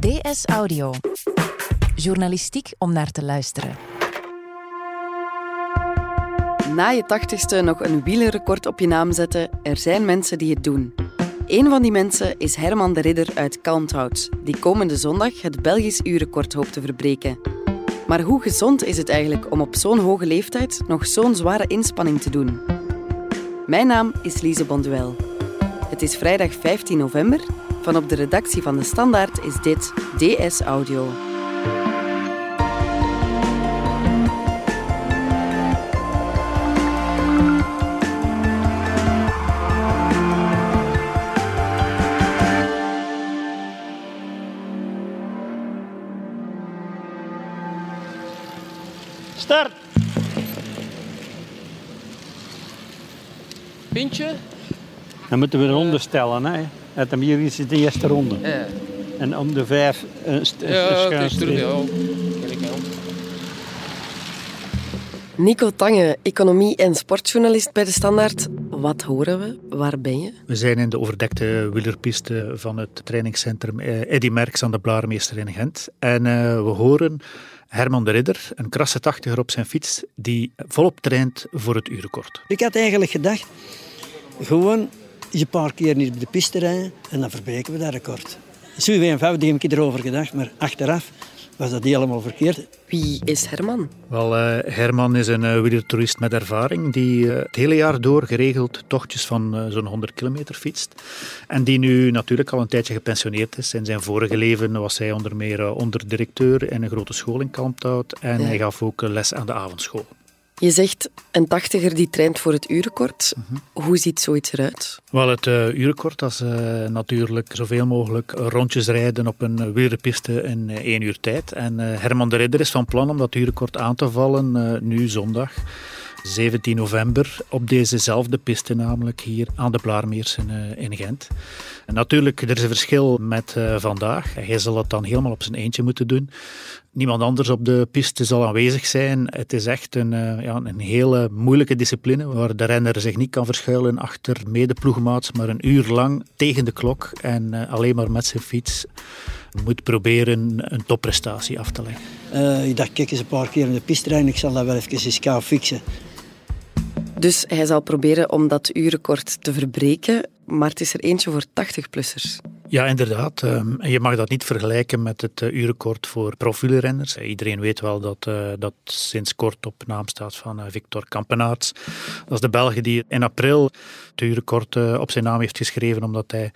DS Audio. Journalistiek om naar te luisteren. Na je tachtigste nog een wielerrecord op je naam zetten, er zijn mensen die het doen. Een van die mensen is Herman de Ridder uit Kalmthout, die komende zondag het Belgisch uurrecord hoopt te verbreken. Maar hoe gezond is het eigenlijk om op zo'n hoge leeftijd nog zo'n zware inspanning te doen? Mijn naam is Lise Bonduel. Het is vrijdag 15 november. Van op de redactie van De Standaard is dit DS Audio. Start! Pintje? Dan moeten we een ronde stellen. Hè. Het hier is de eerste ronde. Ja. En om de vijf een Ja, het is terug. Nico Tange, economie- en sportjournalist bij De Standaard. Wat horen we? Waar ben je? We zijn in de overdekte wielerpiste van het trainingscentrum eh, Eddy Merckx aan de Blaarmeester in Gent. En eh, we horen Herman de Ridder, een krasse tachtiger op zijn fiets, die volop traint voor het uurrecord. Ik had eigenlijk gedacht, gewoon een paar keer niet op de piste rijden en dan verbreken we dat record. Zo eenvoudig heb ik erover gedacht, maar achteraf was dat helemaal verkeerd. Wie is Herman? Wel, eh, Herman is een uh, wielertoerist met ervaring die eh, het hele jaar door geregeld tochtjes van zo'n 100 kilometer fietst. En die nu natuurlijk al een tijdje gepensioneerd is. In zijn vorige leven was hij onder meer onderdirecteur in een grote school in Kalmthout. En Ja. hij gaf ook les aan de avondschool. Je zegt een tachtiger die traint voor het uurrecord. Hoe ziet zoiets eruit? Wel, het uh, uurrecord dat is uh, natuurlijk zoveel mogelijk rondjes rijden op een wielerpiste in uh, één uur tijd. En Herman de Ridder is van plan om dat uurrecord aan te vallen nu zondag. 17 november op dezezelfde piste, namelijk hier aan de Blaarmeers in, in Gent. En natuurlijk, er is een verschil met vandaag. Hij zal het dan helemaal op zijn eentje moeten doen. Niemand anders op de piste zal aanwezig zijn. Het is echt een, uh, ja, een hele moeilijke discipline waar de renner zich niet kan verschuilen achter medeploegmaats, maar een uur lang tegen de klok en uh, alleen maar met zijn fiets moet proberen een topprestatie af te leggen. Uh, ik dacht, kijk eens een paar keer in de piste rijden, ik zal dat wel even eens gaan fixen. Dus hij zal proberen om dat uurrecord te verbreken, maar het is er eentje voor 80-plussers. Ja, inderdaad. En je mag dat niet vergelijken met het uurrecord voor profielrenners. Iedereen weet wel dat dat sinds kort op naam staat van Victor Kampenaerts. Dat is de Belg die in april het uurrecord op zijn naam heeft geschreven omdat hij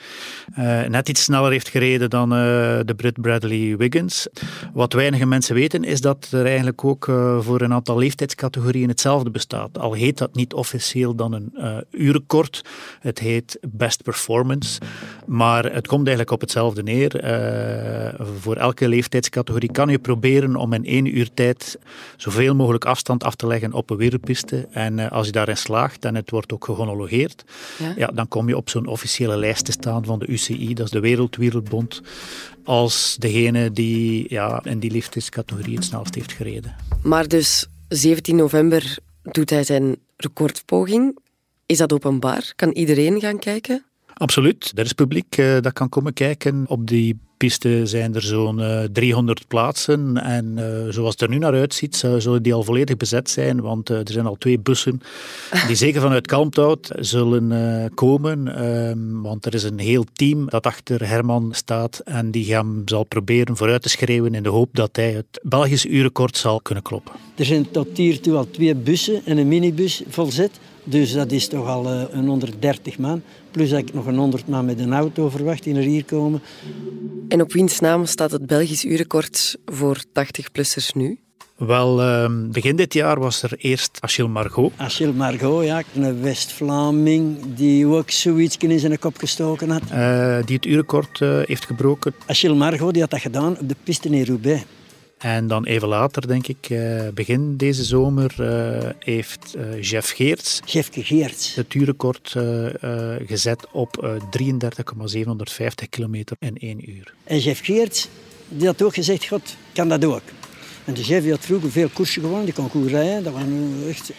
net iets sneller heeft gereden dan de Brit Bradley Wiggins. Wat weinige mensen weten is dat er eigenlijk ook voor een aantal leeftijdscategorieën hetzelfde bestaat. Al heet dat niet officieel dan een uurrecord. Het heet Best Performance. Maar het komt eigenlijk op hetzelfde neer. Uh, voor elke leeftijdscategorie kan je proberen om in één uur tijd zoveel mogelijk afstand af te leggen op een wereldpiste. En uh, als je daarin slaagt en het wordt ook gehomologeerd, ja. ja dan kom je op zo'n officiële lijst te staan van de UCI, dat is de Wereldwielrenbond, als degene die ja, in die leeftijdscategorie het snelst heeft gereden. Maar dus 17 november doet hij zijn recordpoging. Is dat openbaar? Kan iedereen gaan kijken? Absoluut. Er is publiek uh, dat kan komen kijken. Op die piste zijn er zo'n uh, 300 plaatsen. En uh, zoals het er nu naar uitziet, zullen die al volledig bezet zijn. Want uh, er zijn al twee bussen die zeker vanuit Kalmthout zullen uh, komen. Um, want er is een heel team dat achter Herman staat. En die hem zal proberen vooruit te schreeuwen in de hoop dat hij het Belgisch uurrecord zal kunnen kloppen. Er zijn tot hiertoe al twee bussen en een minibus volzet. Dus dat is toch al uh, een 130 man. Plus dat ik nog een 100 man met een auto verwacht die naar hier komen. En op wiens naam staat het Belgisch uurrecord voor 80-plussers nu? Wel, uh, begin dit jaar was er eerst Achille Margot. Achille Margot, ja. Een West-Vlaming die ook zoiets in zijn kop gestoken had. Uh, die het uurrecord uh, heeft gebroken. Achille Margot die had dat gedaan op de piste in Roubaix. En dan even later, denk ik, uh, begin deze zomer, uh, heeft uh, Jeff Geerts, Jeffke Geerts het uurrecord gezet op 33,750 kilometer in één uur. En Jeff Geerts, die had ook gezegd, god, kan dat ook. En de Jeff die had vroeger veel koersen gewonnen, die kon goed rijden. Dat was echt...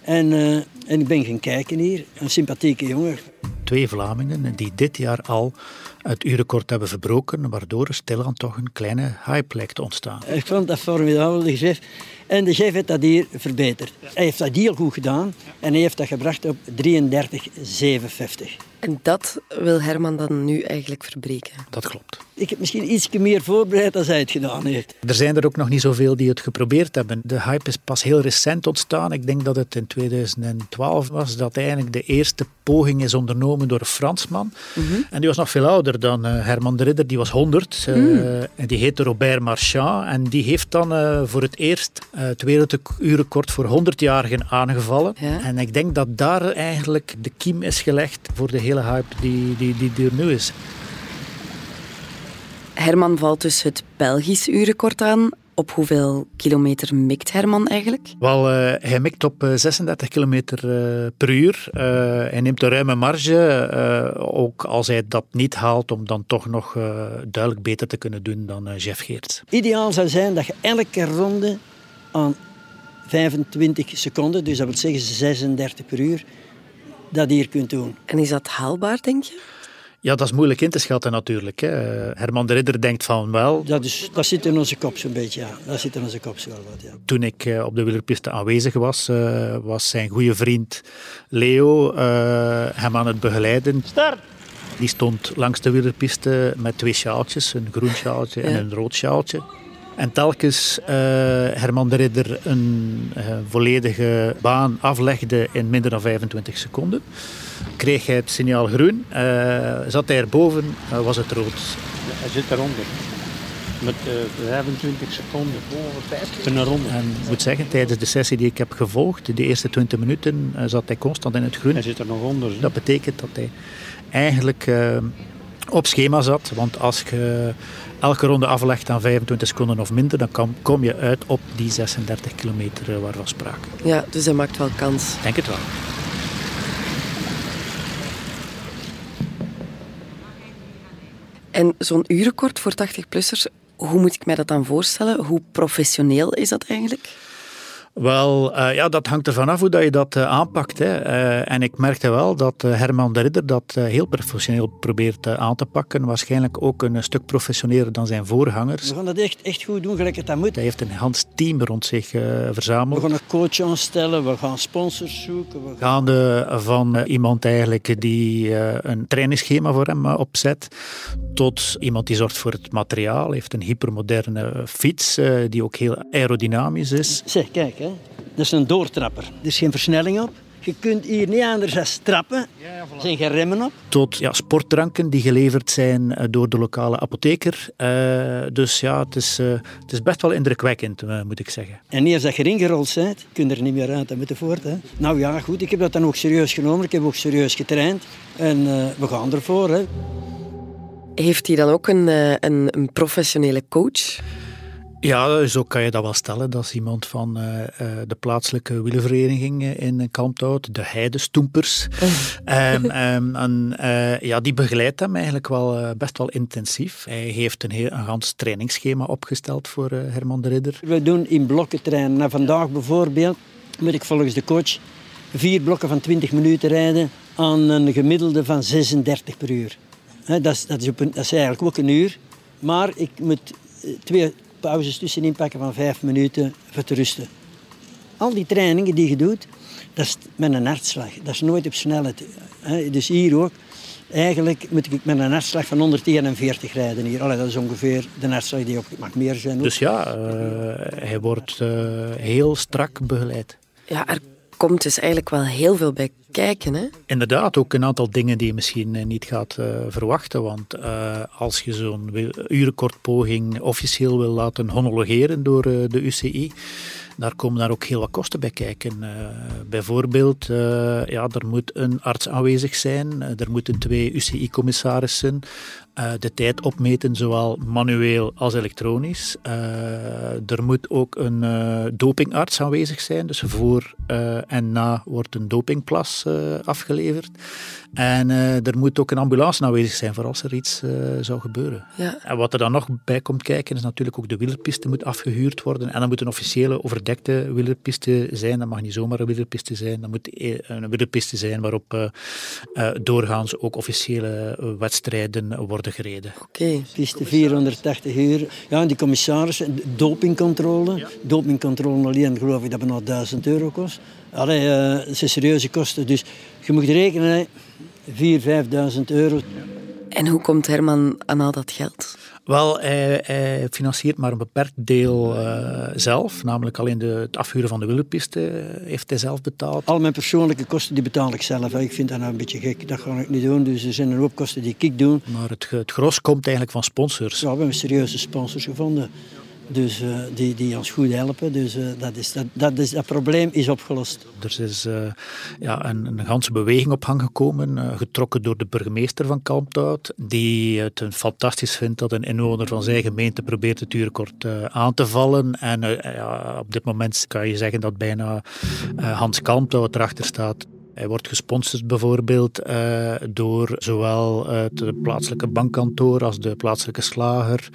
En En ik ben gaan kijken hier. Een sympathieke jongen. Twee Vlamingen die dit jaar al het uurrecord hebben verbroken, waardoor er stilaan toch een kleine hype lijkt te ontstaan. Ik vond dat formidabel, de chef. En de chef heeft dat hier verbeterd. Hij heeft dat heel goed gedaan en hij heeft dat gebracht op 33,57. En dat wil Herman dan nu eigenlijk verbreken. Dat klopt. Ik heb misschien iets meer voorbereid dan hij het gedaan heeft. Er zijn er ook nog niet zoveel die het geprobeerd hebben. De hype is pas heel recent ontstaan. Ik denk dat het in 2012 was dat eigenlijk de eerste poging is ondernomen door een Fransman. En die was nog veel ouder dan eh, Herman de Ridder. Die was 100. eh, en die heette Robert Marchand. En die heeft dan eh, voor het eerst eh, het werelduurrecord voor 100-jarigen aangevallen. Ja. En ik denk dat daar eigenlijk de kiem is gelegd voor de hele hype die, die, die, die er nu is. Herman valt dus het Belgisch uurrecord aan. Op hoeveel kilometer mikt Herman eigenlijk? Wel, eh, hij mikt op eh, 36 km eh, per uur. Eh, hij neemt een ruime marge, eh, ook als hij dat niet haalt, om dan toch nog eh, duidelijk beter te kunnen doen dan eh, Jeff Geerts. Ideaal zou zijn dat je elke ronde aan 25 seconden, dus dat wil zeggen 36 per uur, dat hier kunt doen. En is dat haalbaar, denk je? Ja, dat is moeilijk in te schatten natuurlijk. Hè. Herman de Ridder denkt van wel. Dat, is, dat zit in onze kop zo'n beetje, ja. Dat zit in onze kop zo wel wat, ja. Toen ik eh, op de wielerpiste aanwezig was, eh, was zijn goede vriend Leo eh, hem aan het begeleiden. Start! Die stond langs de wielerpiste met twee sjaaltjes, een groen sjaaltje en Ja. een rood sjaaltje. En telkens eh, Herman de Ridder een eh, volledige baan aflegde in minder dan 25 seconden, kreeg hij het signaal groen. Eh, zat hij erboven, was het rood. Hij zit eronder. Met eh, 25 seconden boven 50 een ronde. En ik moet zeggen, tijdens de sessie die ik heb gevolgd, de eerste 20 minuten, zat hij constant in het groen. Hij zit er nog onder. Dat betekent dat hij eigenlijk op schema zat. Want als je elke ronde aflegt aan 25 seconden of minder, dan kom je uit op die 36 kilometer eh, waarvan sprake. Ja, dus hij maakt wel kans. Denk het wel. En zo'n uurrecord voor 80-plussers, hoe moet ik mij dat dan voorstellen? Hoe professioneel is dat eigenlijk? Wel, eh, ja, dat hangt ervan af hoe dat je dat eh, aanpakt. Hè. Eh, en ik merkte wel dat Herman de Ridder dat heel professioneel probeert aan te pakken. Waarschijnlijk ook een stuk professioneler dan zijn voorgangers. We gaan dat echt, echt goed doen, gelijk het dat moet. Hij heeft een Hans team rond zich eh, We verzameld. gaan een coach aanstellen, we gaan sponsors zoeken. We gaan... Gaande van iemand eigenlijk die een trainingsschema voor hem opzet, tot iemand die zorgt voor het materiaal, heeft een hypermoderne fiets die ook heel aerodynamisch is. Zeg, kijk, hè. Dat is een doortrapper. Er is geen versnelling op. Je kunt hier niet anders dan trappen. Er zijn geen remmen op. Tot ja, sportdranken die geleverd zijn eh, door de lokale apotheker. Eh, dus ja, het is, eh, het is best wel indrukwekkend, moet ik zeggen. En niet als dat je erin gerold bent, kun je er niet meer uit. Moet je voort. Hè. Nou ja, goed, ik heb dat dan ook serieus genomen. Ik heb ook serieus getraind. En eh, we gaan ervoor. Hè. Heeft hij dan ook een, eh, een, een professionele coach? Ja, zo kan je dat wel stellen. Dat is iemand van eh, eh, de plaatselijke wielervereniging eh, in Kalmthout, de Heidestoempers. Ehm, ehm, en eh, ja, die begeleidt hem eigenlijk wel best wel intensief. Hij heeft een, heel, een gans trainingsschema opgesteld voor Herman de Ridder. We doen in blokken trainen. Nou, vandaag bijvoorbeeld moet ik volgens de coach vier blokken van 20 minuten rijden aan een gemiddelde van 36 per uur. Hè, dat, is, dat, is op een- dat is eigenlijk ook een uur. Maar ik moet twee pauzes tussenin pakken van vijf minuten voor te rusten. Al die trainingen die je doet, dat is met een hartslag. Dat is nooit op snelheid. hè. Dus hier ook. Eigenlijk moet ik met een hartslag van 141 rijden hier. Allee, dat is ongeveer de hartslag die op mag meer zijn. ook. Dus ja, eh, hij wordt eh, heel strak begeleid. Ja, er komt dus eigenlijk wel heel veel bij kijken. Hè? Inderdaad, ook een aantal dingen die je misschien eh, niet gaat eh, verwachten. Want eh, als je zo'n urenkortpoging officieel wil laten homologeren door de UCI, daar komen daar ook heel wat kosten bij kijken. Bijvoorbeeld, ja, er moet een arts aanwezig zijn, er moeten twee UCI-commissarissen, uh, de tijd opmeten, zowel manueel als elektronisch. Uh, er moet ook een uh, dopingarts aanwezig zijn, dus voor en na wordt een dopingplas afgeleverd. En er moet ook een ambulance aanwezig zijn voor als er iets zou gebeuren. Ja. En wat er dan nog bij komt kijken, is natuurlijk ook de wielerpiste moet afgehuurd worden. En dan moet een officiële overdekte wielerpiste zijn. Dat mag niet zomaar een wielerpiste zijn. Dat moet een wielerpiste zijn waarop doorgaans ook officiële wedstrijden worden gereden. Oké. Okay. Piste 480 uur. Ja, en die commissarissen, dopingcontrole. Ja. Dopingcontrole alleen geloof ik dat het nog 1000 euro kost. Allee, uh, dat zijn serieuze kosten. Dus je moet rekenen, 4.000, 5.000 euro. En hoe komt Herman aan al dat geld? Wel, hij, hij, financiert maar een beperkt deel uh, zelf. Namelijk alleen de, het afhuren van de wielerpiste eh, heeft hij zelf betaald. Al mijn persoonlijke kosten die betaal ik zelf. Ik vind dat nou een beetje gek. Dat ga ik niet doen. Dus er zijn een hoop kosten die ik doe. Maar het, het gros komt eigenlijk van sponsors. Ja, we hebben serieuze sponsors gevonden. Dus uh, die, die ons goed helpen. Dus uh, dat, is, dat, dat, is, dat probleem is opgelost. Er is uh, ja, een, een ganse beweging op gang gekomen, getrokken door de burgemeester van Kalmthout, die het fantastisch vindt dat een inwoner van zijn gemeente probeert het uurkort aan te vallen. En ja, op dit moment kan je zeggen dat bijna Hans Kalmthout erachter staat. Hij wordt gesponsord bijvoorbeeld uh, door zowel het plaatselijke bankkantoor als de plaatselijke slager.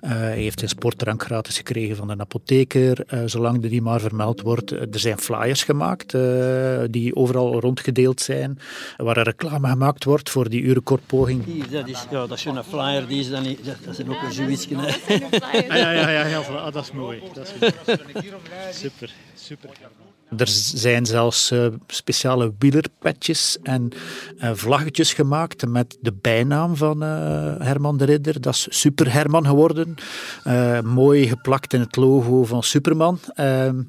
Uh, hij heeft zijn sportdrank gratis gekregen van een apotheker, uh, zolang die maar vermeld wordt. Er zijn flyers gemaakt die overal rondgedeeld zijn, waar er reclame gemaakt wordt voor die urenkortpoging. Dat is, ja, dat is een flyer, die is dan niet, dat, is ook een zoiets. Ja, ja, ja, ja, dat is mooi. Dat is super, super. Er zijn zelfs uh, speciale wielerpetjes en uh, vlaggetjes gemaakt met de bijnaam van uh, Herman de Ridder. Dat is Super Herman geworden. mooi geplakt in het logo van Superman. Ehm,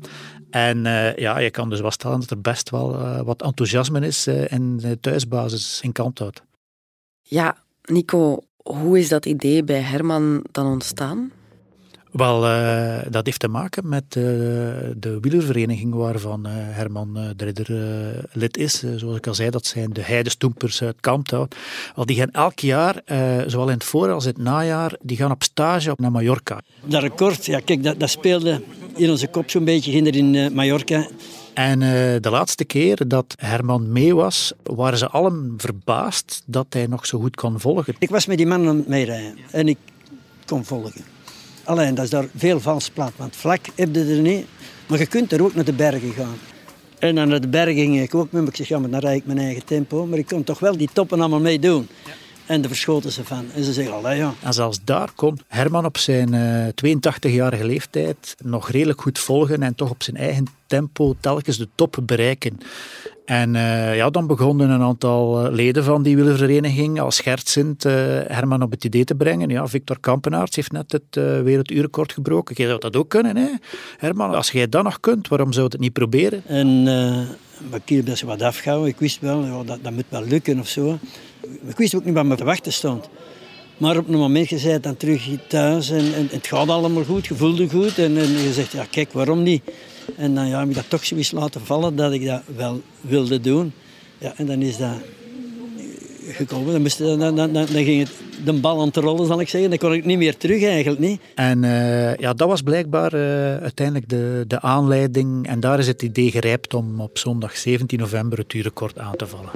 en ja, je kan dus wel stellen dat er best wel wat enthousiasme is in de thuisbasis in Kalmthout. Ja, Nico, hoe is dat idee bij Herman dan ontstaan? Wel, uh, dat heeft te maken met uh, de wielervereniging waarvan uh, Herman de Ridder lid is. zoals ik al zei, dat zijn de Heidestoempers uit Kampthout. Wel, die gaan elk jaar, zowel in het voor- als in het najaar, die gaan op stage op naar Mallorca. Dat record, ja kijk, dat, dat speelde in onze kop zo'n beetje, ging er in Mallorca. En de laatste keer dat Herman mee was, waren ze allen verbaasd dat hij nog zo goed kon volgen. Ik was met die man aan het meerijden en ik kon volgen. Alleen, dat is daar veel vals plat, want vlak heb je er niet. Maar je kunt er ook naar de bergen gaan. En dan naar de bergen ging ik ook met Ik zeg, ja, maar dan rijd ik mijn eigen tempo. Maar ik kon toch wel die toppen allemaal mee doen. Ja. En daar verschoten ze van. En ze zeggen, allee ja. En zelfs daar kon Herman op zijn uh, eh, 82-jarige leeftijd nog redelijk goed volgen en toch op zijn eigen tempo telkens de top bereiken. En uh, ja, dan begonnen een aantal eh, leden van die wielervereniging als schertsend uh, Herman op het idee te brengen. Ja, Victor Kampenaerts heeft net het uh, werelduurrecord gebroken. Jij zou dat ook kunnen, hè? Herman. Als jij dat nog kunt, waarom zou je het niet proberen? En uh, ik best wat afgehouden. Ik wist wel, ja, dat, dat moet wel lukken of zo. Ik wist ook niet wat me te wachten stond. Maar op een moment, je dan terug thuis en, het gaat allemaal goed, je voelt je goed. En, en je zegt, ja kijk, waarom niet? En dan ja, heb ik dat toch zoiets laten vallen dat ik dat wel wilde doen. Ja, en dan is dat gekomen. Dan, moest, dan, dan, dan, dan ging het de bal aan het rollen, zal ik zeggen. Dan kon ik niet meer terug eigenlijk. Niet. En uh, ja, dat was blijkbaar uh, uiteindelijk de, de aanleiding. En daar is het idee gerijpt om op zondag 17 november het uurrecord aan te vallen.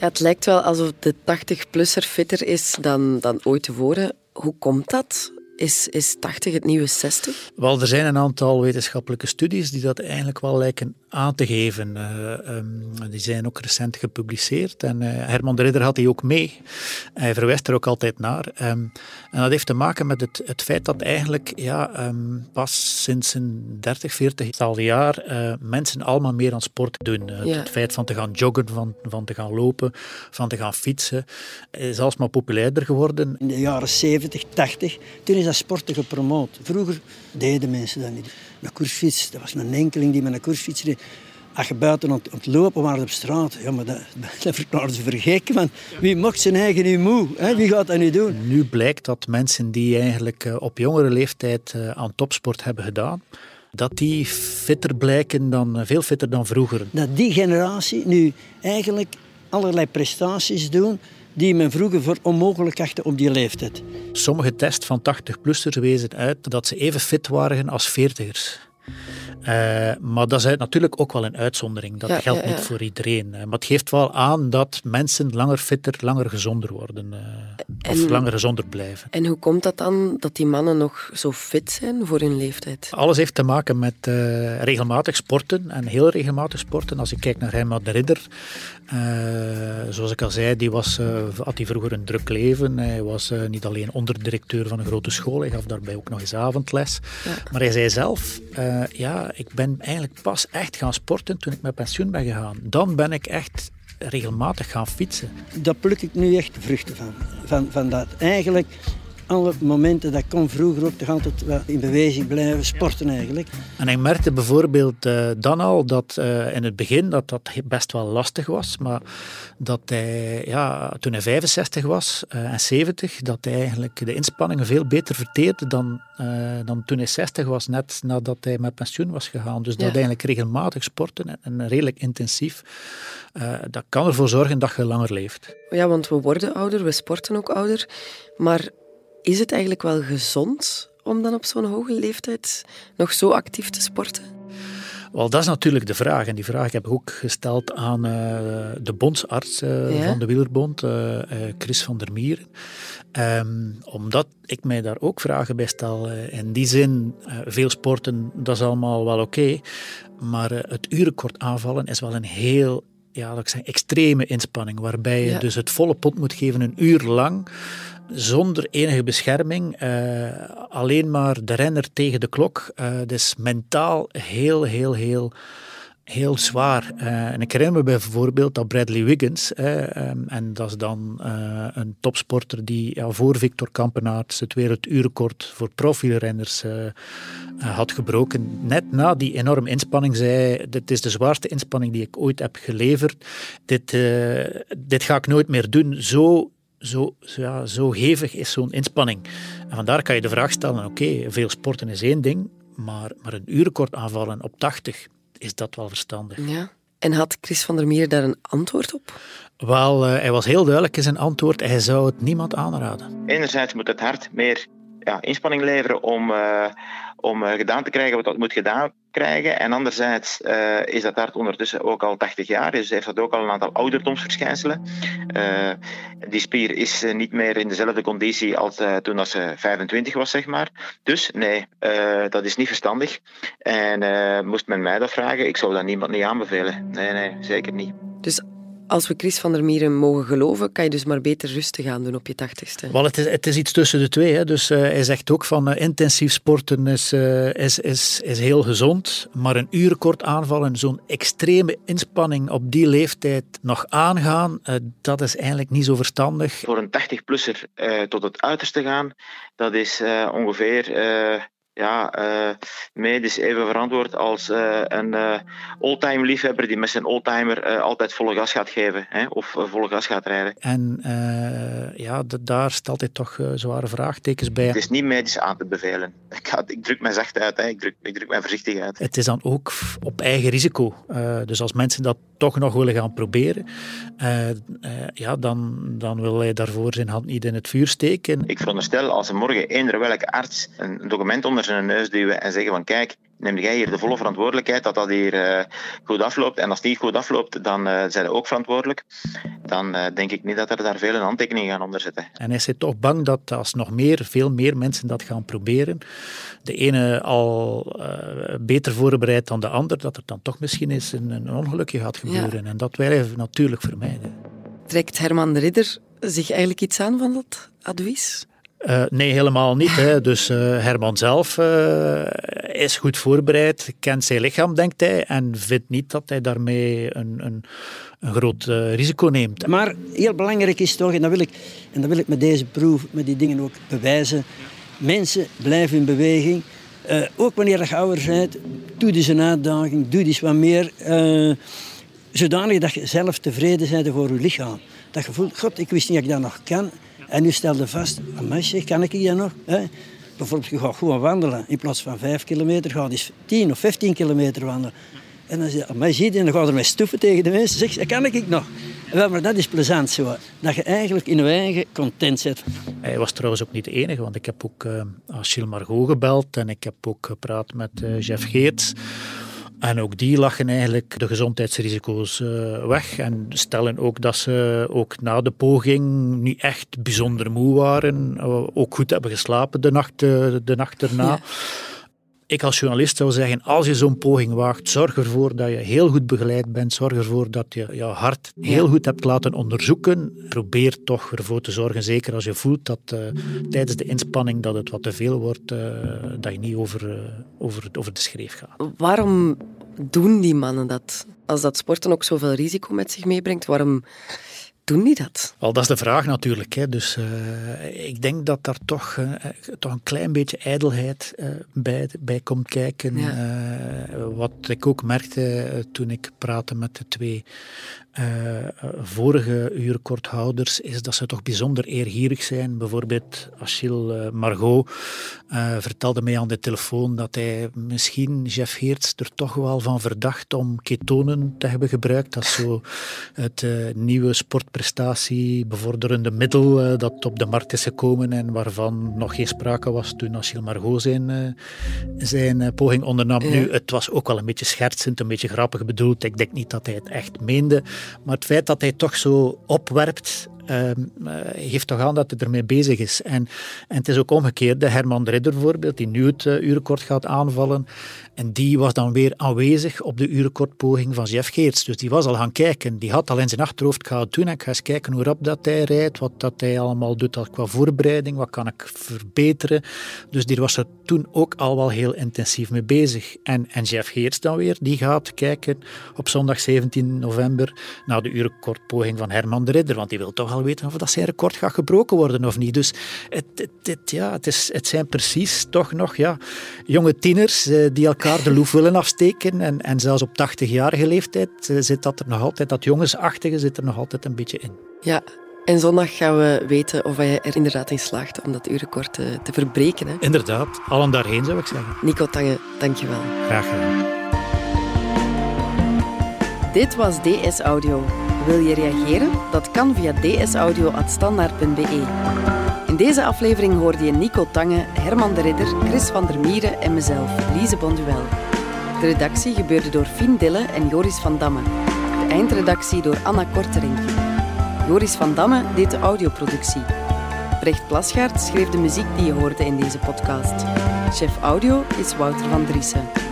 Ja, het lijkt wel alsof de 80-plusser fitter is dan, dan ooit tevoren. Hoe komt dat? Is, is 80 het nieuwe 60? Wel, er zijn een aantal wetenschappelijke studies die dat eigenlijk wel lijken aan te geven. Uh, um, die zijn ook recent gepubliceerd en uh, Herman de Ridder had die ook mee. Hij verwijst er ook altijd naar. Um, en dat heeft te maken met het, het feit dat eigenlijk ja, um, pas sinds een 30, 40 tal jaar uh, mensen allemaal meer aan sport doen. Ja. Het feit van te gaan joggen, van, van te gaan lopen, van te gaan fietsen, is alsmaar populairder geworden. In de jaren 70, 80, toen is dat sporten gepromoot. Vroeger deden mensen dat niet. Een koersfiets, dat was een enkeling die met een koersfiets reed. Als je buiten aan het lopen was op straat, ja, maar dat, dat verklaarden ze voor Want wie mocht zijn eigen nu moe? Hè? Wie gaat dat nu doen? Nu blijkt dat mensen die eigenlijk eh, op jongere leeftijd eh, aan topsport hebben gedaan, dat die fitter blijken dan, eh, veel fitter dan vroeger. Dat die generatie nu eigenlijk allerlei prestaties doen die men vroeger voor onmogelijk achtte op die leeftijd. Sommige tests van 80-plussers wezen uit dat ze even fit waren als 40ers. Uh, maar dat is natuurlijk ook wel een uitzondering. Dat geldt niet voor iedereen. Maar het geeft wel aan dat mensen langer fitter, langer gezonder worden. Uh, of langer gezonder blijven. En hoe komt dat dan dat die mannen nog zo fit zijn voor hun leeftijd? Alles heeft te maken met uh, regelmatig sporten en heel regelmatig sporten. Als je kijkt naar Herman de Ridder, zoals ik al zei, die was, had hij vroeger een druk leven. Hij was niet alleen onderdirecteur van een grote school, hij gaf daarbij ook nog eens avondles. Maar hij zei zelf, ja, ik ben eigenlijk pas echt gaan sporten toen ik met pensioen ben gegaan. Dan ben ik echt regelmatig gaan fietsen. Daar pluk ik nu echt vruchten van. Van, van dat eigenlijk alle momenten dat ik kon vroeger ook toch altijd in beweging blijven, sporten eigenlijk. En ik merkte bijvoorbeeld uh, dan al dat uh, in het begin dat dat best wel lastig was, maar dat hij, ja, toen hij 65 was uh, en 70, dat hij eigenlijk de inspanningen veel beter verteerde dan, dan toen hij 60 was, net nadat hij met pensioen was gegaan. Dus dat eigenlijk regelmatig sporten en, en redelijk intensief, dat kan ervoor zorgen dat je langer leeft. Ja, want we worden ouder, we sporten ook ouder, maar is het eigenlijk wel gezond om dan op zo'n hoge leeftijd nog zo actief te sporten? Wel, dat is natuurlijk de vraag. En die vraag heb ik ook gesteld aan uh, de bondsarts uh, van de Wielerbond, uh, Chris van der Mieren. Um, omdat ik mij daar ook vragen bij stel. in die zin, veel sporten, dat is allemaal wel oké. Okay, maar het urenkort aanvallen is wel een heel ja, dat ik zeg, extreme inspanning. Waarbij je dus het volle pot moet geven een uur lang zonder enige bescherming, uh, alleen maar de renner tegen de klok. Uh, dus mentaal heel, heel, heel, heel zwaar. Uh, en ik herinner me bijvoorbeeld dat Bradley Wiggins, um, en dat is dan een topsporter die ja, voor Victor Kampenaerts het werelduurrecord voor profilrenners had gebroken. Net na die enorme inspanning zei dit is de zwaarste inspanning die ik ooit heb geleverd. Dit, dit ga ik nooit meer doen. Zo zo, ja, zo hevig is zo'n inspanning. En vandaar kan je de vraag stellen, oké, veel sporten is één ding, maar, maar een uurrecord aanvallen op 80, is dat wel verstandig? Ja. En had Chris van der Meer daar een antwoord op? Wel, uh, hij was heel duidelijk in zijn antwoord. Hij zou het niemand aanraden. Enerzijds moet het hart meer ja, inspanning leveren om, uh, om uh, gedaan te krijgen wat dat moet gedaan krijgen. En anderzijds uh, is dat hart ondertussen ook al 80 jaar, dus heeft dat ook al een aantal ouderdomsverschijnselen. die spier is niet meer in dezelfde conditie als toen als ze 25 was, zeg maar. Dus nee, dat is niet verstandig. En moest men mij dat vragen, ik zou dat niemand niet aanbevelen. Nee, nee, zeker niet. Dus als we Chris van der Mieren mogen geloven, kan je dus maar beter rustig aan doen op je tachtigste. Wel, het is, het is iets tussen de twee. Hè. Dus uh, hij zegt ook van uh, intensief sporten is, uh, is, is, is heel gezond, maar een uur kort aanvallen, zo'n extreme inspanning op die leeftijd nog aangaan, dat is eigenlijk niet zo verstandig. Voor een 80-plusser tot het uiterste gaan, dat is ongeveer ja, uh, medisch even verantwoord als uh, een uh, oldtimer liefhebber die met zijn oldtimer altijd volle gas gaat geven hè, of volle gas gaat rijden. En ja, daar stelt hij toch zware vraagtekens bij. Het is niet medisch aan te bevelen. Ik, ga, ik druk mij zacht uit, hè. Ik, druk, ik druk mij voorzichtig uit. Het is dan ook op eigen risico. dus als mensen dat toch nog willen gaan proberen, ja, dan, dan wil hij daarvoor zijn hand niet in het vuur steken. Ik veronderstel als er morgen eender welke arts een document onder zijn neus duwen en zeggen van kijk, neem jij hier de volle verantwoordelijkheid dat dat hier uh, goed afloopt. En als niet goed afloopt, dan uh, zijn ze ook verantwoordelijk. Dan uh, denk ik niet dat er daar veel een handtekening gaan onder zitten. En is hij toch bang dat als nog meer, veel meer mensen dat gaan proberen, de ene al beter voorbereid dan de ander, dat er dan toch misschien eens een, een ongelukje gaat gebeuren. Ja. En dat wij natuurlijk vermijden. Trekt Herman de Ridder zich eigenlijk iets aan van dat advies? Uh, nee, helemaal niet. Hè. Dus uh, Herman zelf uh, is goed voorbereid, kent zijn lichaam, denkt hij, en vindt niet dat hij daarmee een, een, een groot risico neemt. Maar heel belangrijk is toch, en dat wil ik, en dat wil ik met deze proef, met die dingen ook bewijzen, mensen blijven in beweging. ook wanneer je ouder bent, doe dus een uitdaging, doe dus wat meer. zodanig dat je zelf tevreden bent voor je lichaam. Dat je voelt, god, ik wist niet dat ik dat nog kan. En nu stelde vast, zeg, kan ik hier nog? Hè? Bijvoorbeeld, je gaat gewoon wandelen. In plaats van vijf kilometer, ga je eens 10 of 15 kilometer wandelen. En dan je, zie je, dan gaat er met stoeven tegen de mensen. Zeg, dat kan ik nog. Wel, maar dat is plezant zo. Dat je eigenlijk in je eigen content zit. Hij was trouwens ook niet de enige, want ik heb ook uh, Achille Margot gebeld en ik heb ook gepraat met uh, Jeff Geerts. En ook die lachen eigenlijk de gezondheidsrisico's uh, weg en stellen ook dat ze ook na de poging niet echt bijzonder moe waren. Uh, ook goed hebben geslapen de nacht, de nacht erna. Ik als journalist zou zeggen, als je zo'n poging waagt, zorg ervoor dat je heel goed begeleid bent. Zorg ervoor dat je je hart heel goed hebt laten onderzoeken. Probeer toch ervoor te zorgen, zeker als je voelt dat uh, tijdens de inspanning dat het wat te veel wordt, uh, dat je niet over, uh, over, over de schreef gaat. Waarom doen die mannen dat? Als dat sporten ook zoveel risico met zich meebrengt, waarom doen die dat? Wel, dat is de vraag natuurlijk. Hè. Dus uh, ik denk dat daar toch, uh, toch een klein beetje ijdelheid uh, bij, bij komt kijken. Ja. wat ik ook merkte toen ik praatte met de twee vorige uurkorthouders, is dat ze toch bijzonder eergierig zijn. Bijvoorbeeld Achille Margot vertelde mij aan de telefoon dat hij misschien Jeff Heerts er toch wel van verdacht om ketonen te hebben gebruikt. Dat is zo het nieuwe sport prestatie bevorderende middel uh, dat op de markt is gekomen en waarvan nog geen sprake was toen Achille Margot zijn, uh, zijn uh, poging ondernam. Nu, het was ook wel een beetje schertsend, een beetje grappig bedoeld. Ik denk niet dat hij het echt meende. Maar het feit dat hij toch zo opwerpt uh, geeft toch aan dat hij ermee bezig is. En, en het is ook omgekeerd. De Herman de Ridder bijvoorbeeld, die nu het uh, urenkort gaat aanvallen, en die was dan weer aanwezig op de urenkortpoging van Jeff Geerts. Dus die was al gaan kijken. Die had al in zijn achterhoofd gehad doen. Ik ga eens kijken hoe rap dat hij rijdt, wat dat hij allemaal doet qua voorbereiding, wat kan ik verbeteren. Dus die was er toen ook al wel heel intensief mee bezig. En, en Jeff Geerts dan weer, die gaat kijken op zondag 17 november naar de urenkortpoging van Herman de Ridder. Want die wil toch al weten of dat zijn record gaat gebroken worden of niet. Dus het, het, het ja, het, is, het zijn precies toch nog ja, jonge tieners eh, die elkaar de loef willen afsteken. En, en zelfs op 80-jarige leeftijd eh, zit dat er nog altijd, dat jongensachtige zit er nog altijd een beetje in. Ja, en zondag gaan we weten of hij er inderdaad in slaagt om dat uurrecord te, te verbreken. Hè? Inderdaad, allen daarheen zou ik zeggen. Nico Tange, dankjewel. Graag gedaan. Dit was DS Audio. Wil je reageren? Dat kan via dsaudio.standaard.be. In deze aflevering hoorde je Nico Tange, Herman de Ridder, Chris van der Mieren en mezelf, Lise Bonduel. De redactie gebeurde door Fien Dille en Joris van Damme. De eindredactie door Anna Kortering. Joris van Damme deed de audioproductie. Brecht Plasgaard schreef de muziek die je hoorde in deze podcast. Chef audio is Wouter van Driessen.